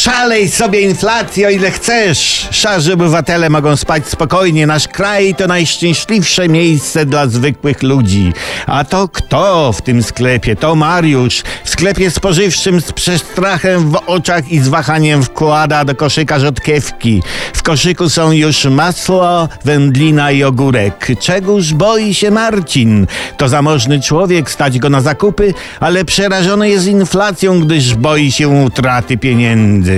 Szalej sobie inflację o ile chcesz. Szarzy obywatele mogą spać spokojnie. Nasz kraj to najszczęśliwsze miejsce dla zwykłych ludzi. A to kto w tym sklepie? To Mariusz. W sklepie spożywczym z przestrachem w oczach i z wahaniem wkłada do koszyka rzodkiewki. W koszyku są już masło, wędlina i ogórek. Czegóż boi się Marcin? To zamożny człowiek, stać go na zakupy, ale przerażony jest inflacją, gdyż boi się utraty pieniędzy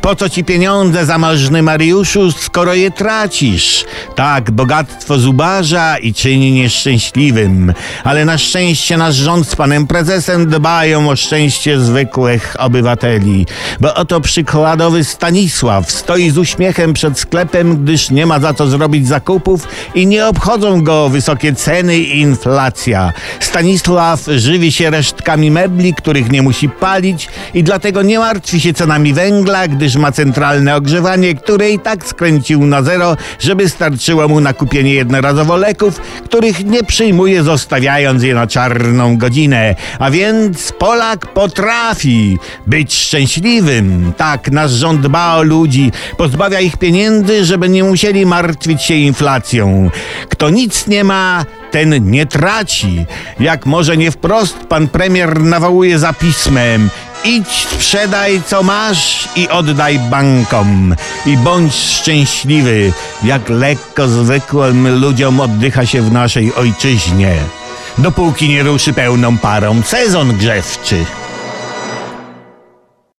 Po co ci pieniądze, zamożny Mariuszu, skoro je tracisz? Tak, bogactwo zubaża i czyni nieszczęśliwym. Ale na szczęście nasz rząd z panem prezesem dbają o szczęście zwykłych obywateli. Bo oto przykładowy Stanisław stoi z uśmiechem przed sklepem, gdyż nie ma za co zrobić zakupów i nie obchodzą go wysokie ceny i inflacja. Stanisław żywi się resztkami mebli, których nie musi palić i dlatego nie martwi się cenami węgla, węgla, gdyż ma centralne ogrzewanie, które i tak skręcił na zero, żeby starczyło mu na kupienie jednorazowo leków, których nie przyjmuje, zostawiając je na czarną godzinę. A więc Polak potrafi być szczęśliwym. Tak, nasz rząd dba o ludzi, pozbawia ich pieniędzy, żeby nie musieli martwić się inflacją. Kto nic nie ma, ten nie traci. Jak może nie wprost, pan premier nawołuje za pismem. Idź, sprzedaj co masz i oddaj bankom. I bądź szczęśliwy, jak lekko zwykłym ludziom oddycha się w naszej ojczyźnie. Dopóki nie ruszy pełną parą sezon grzewczy.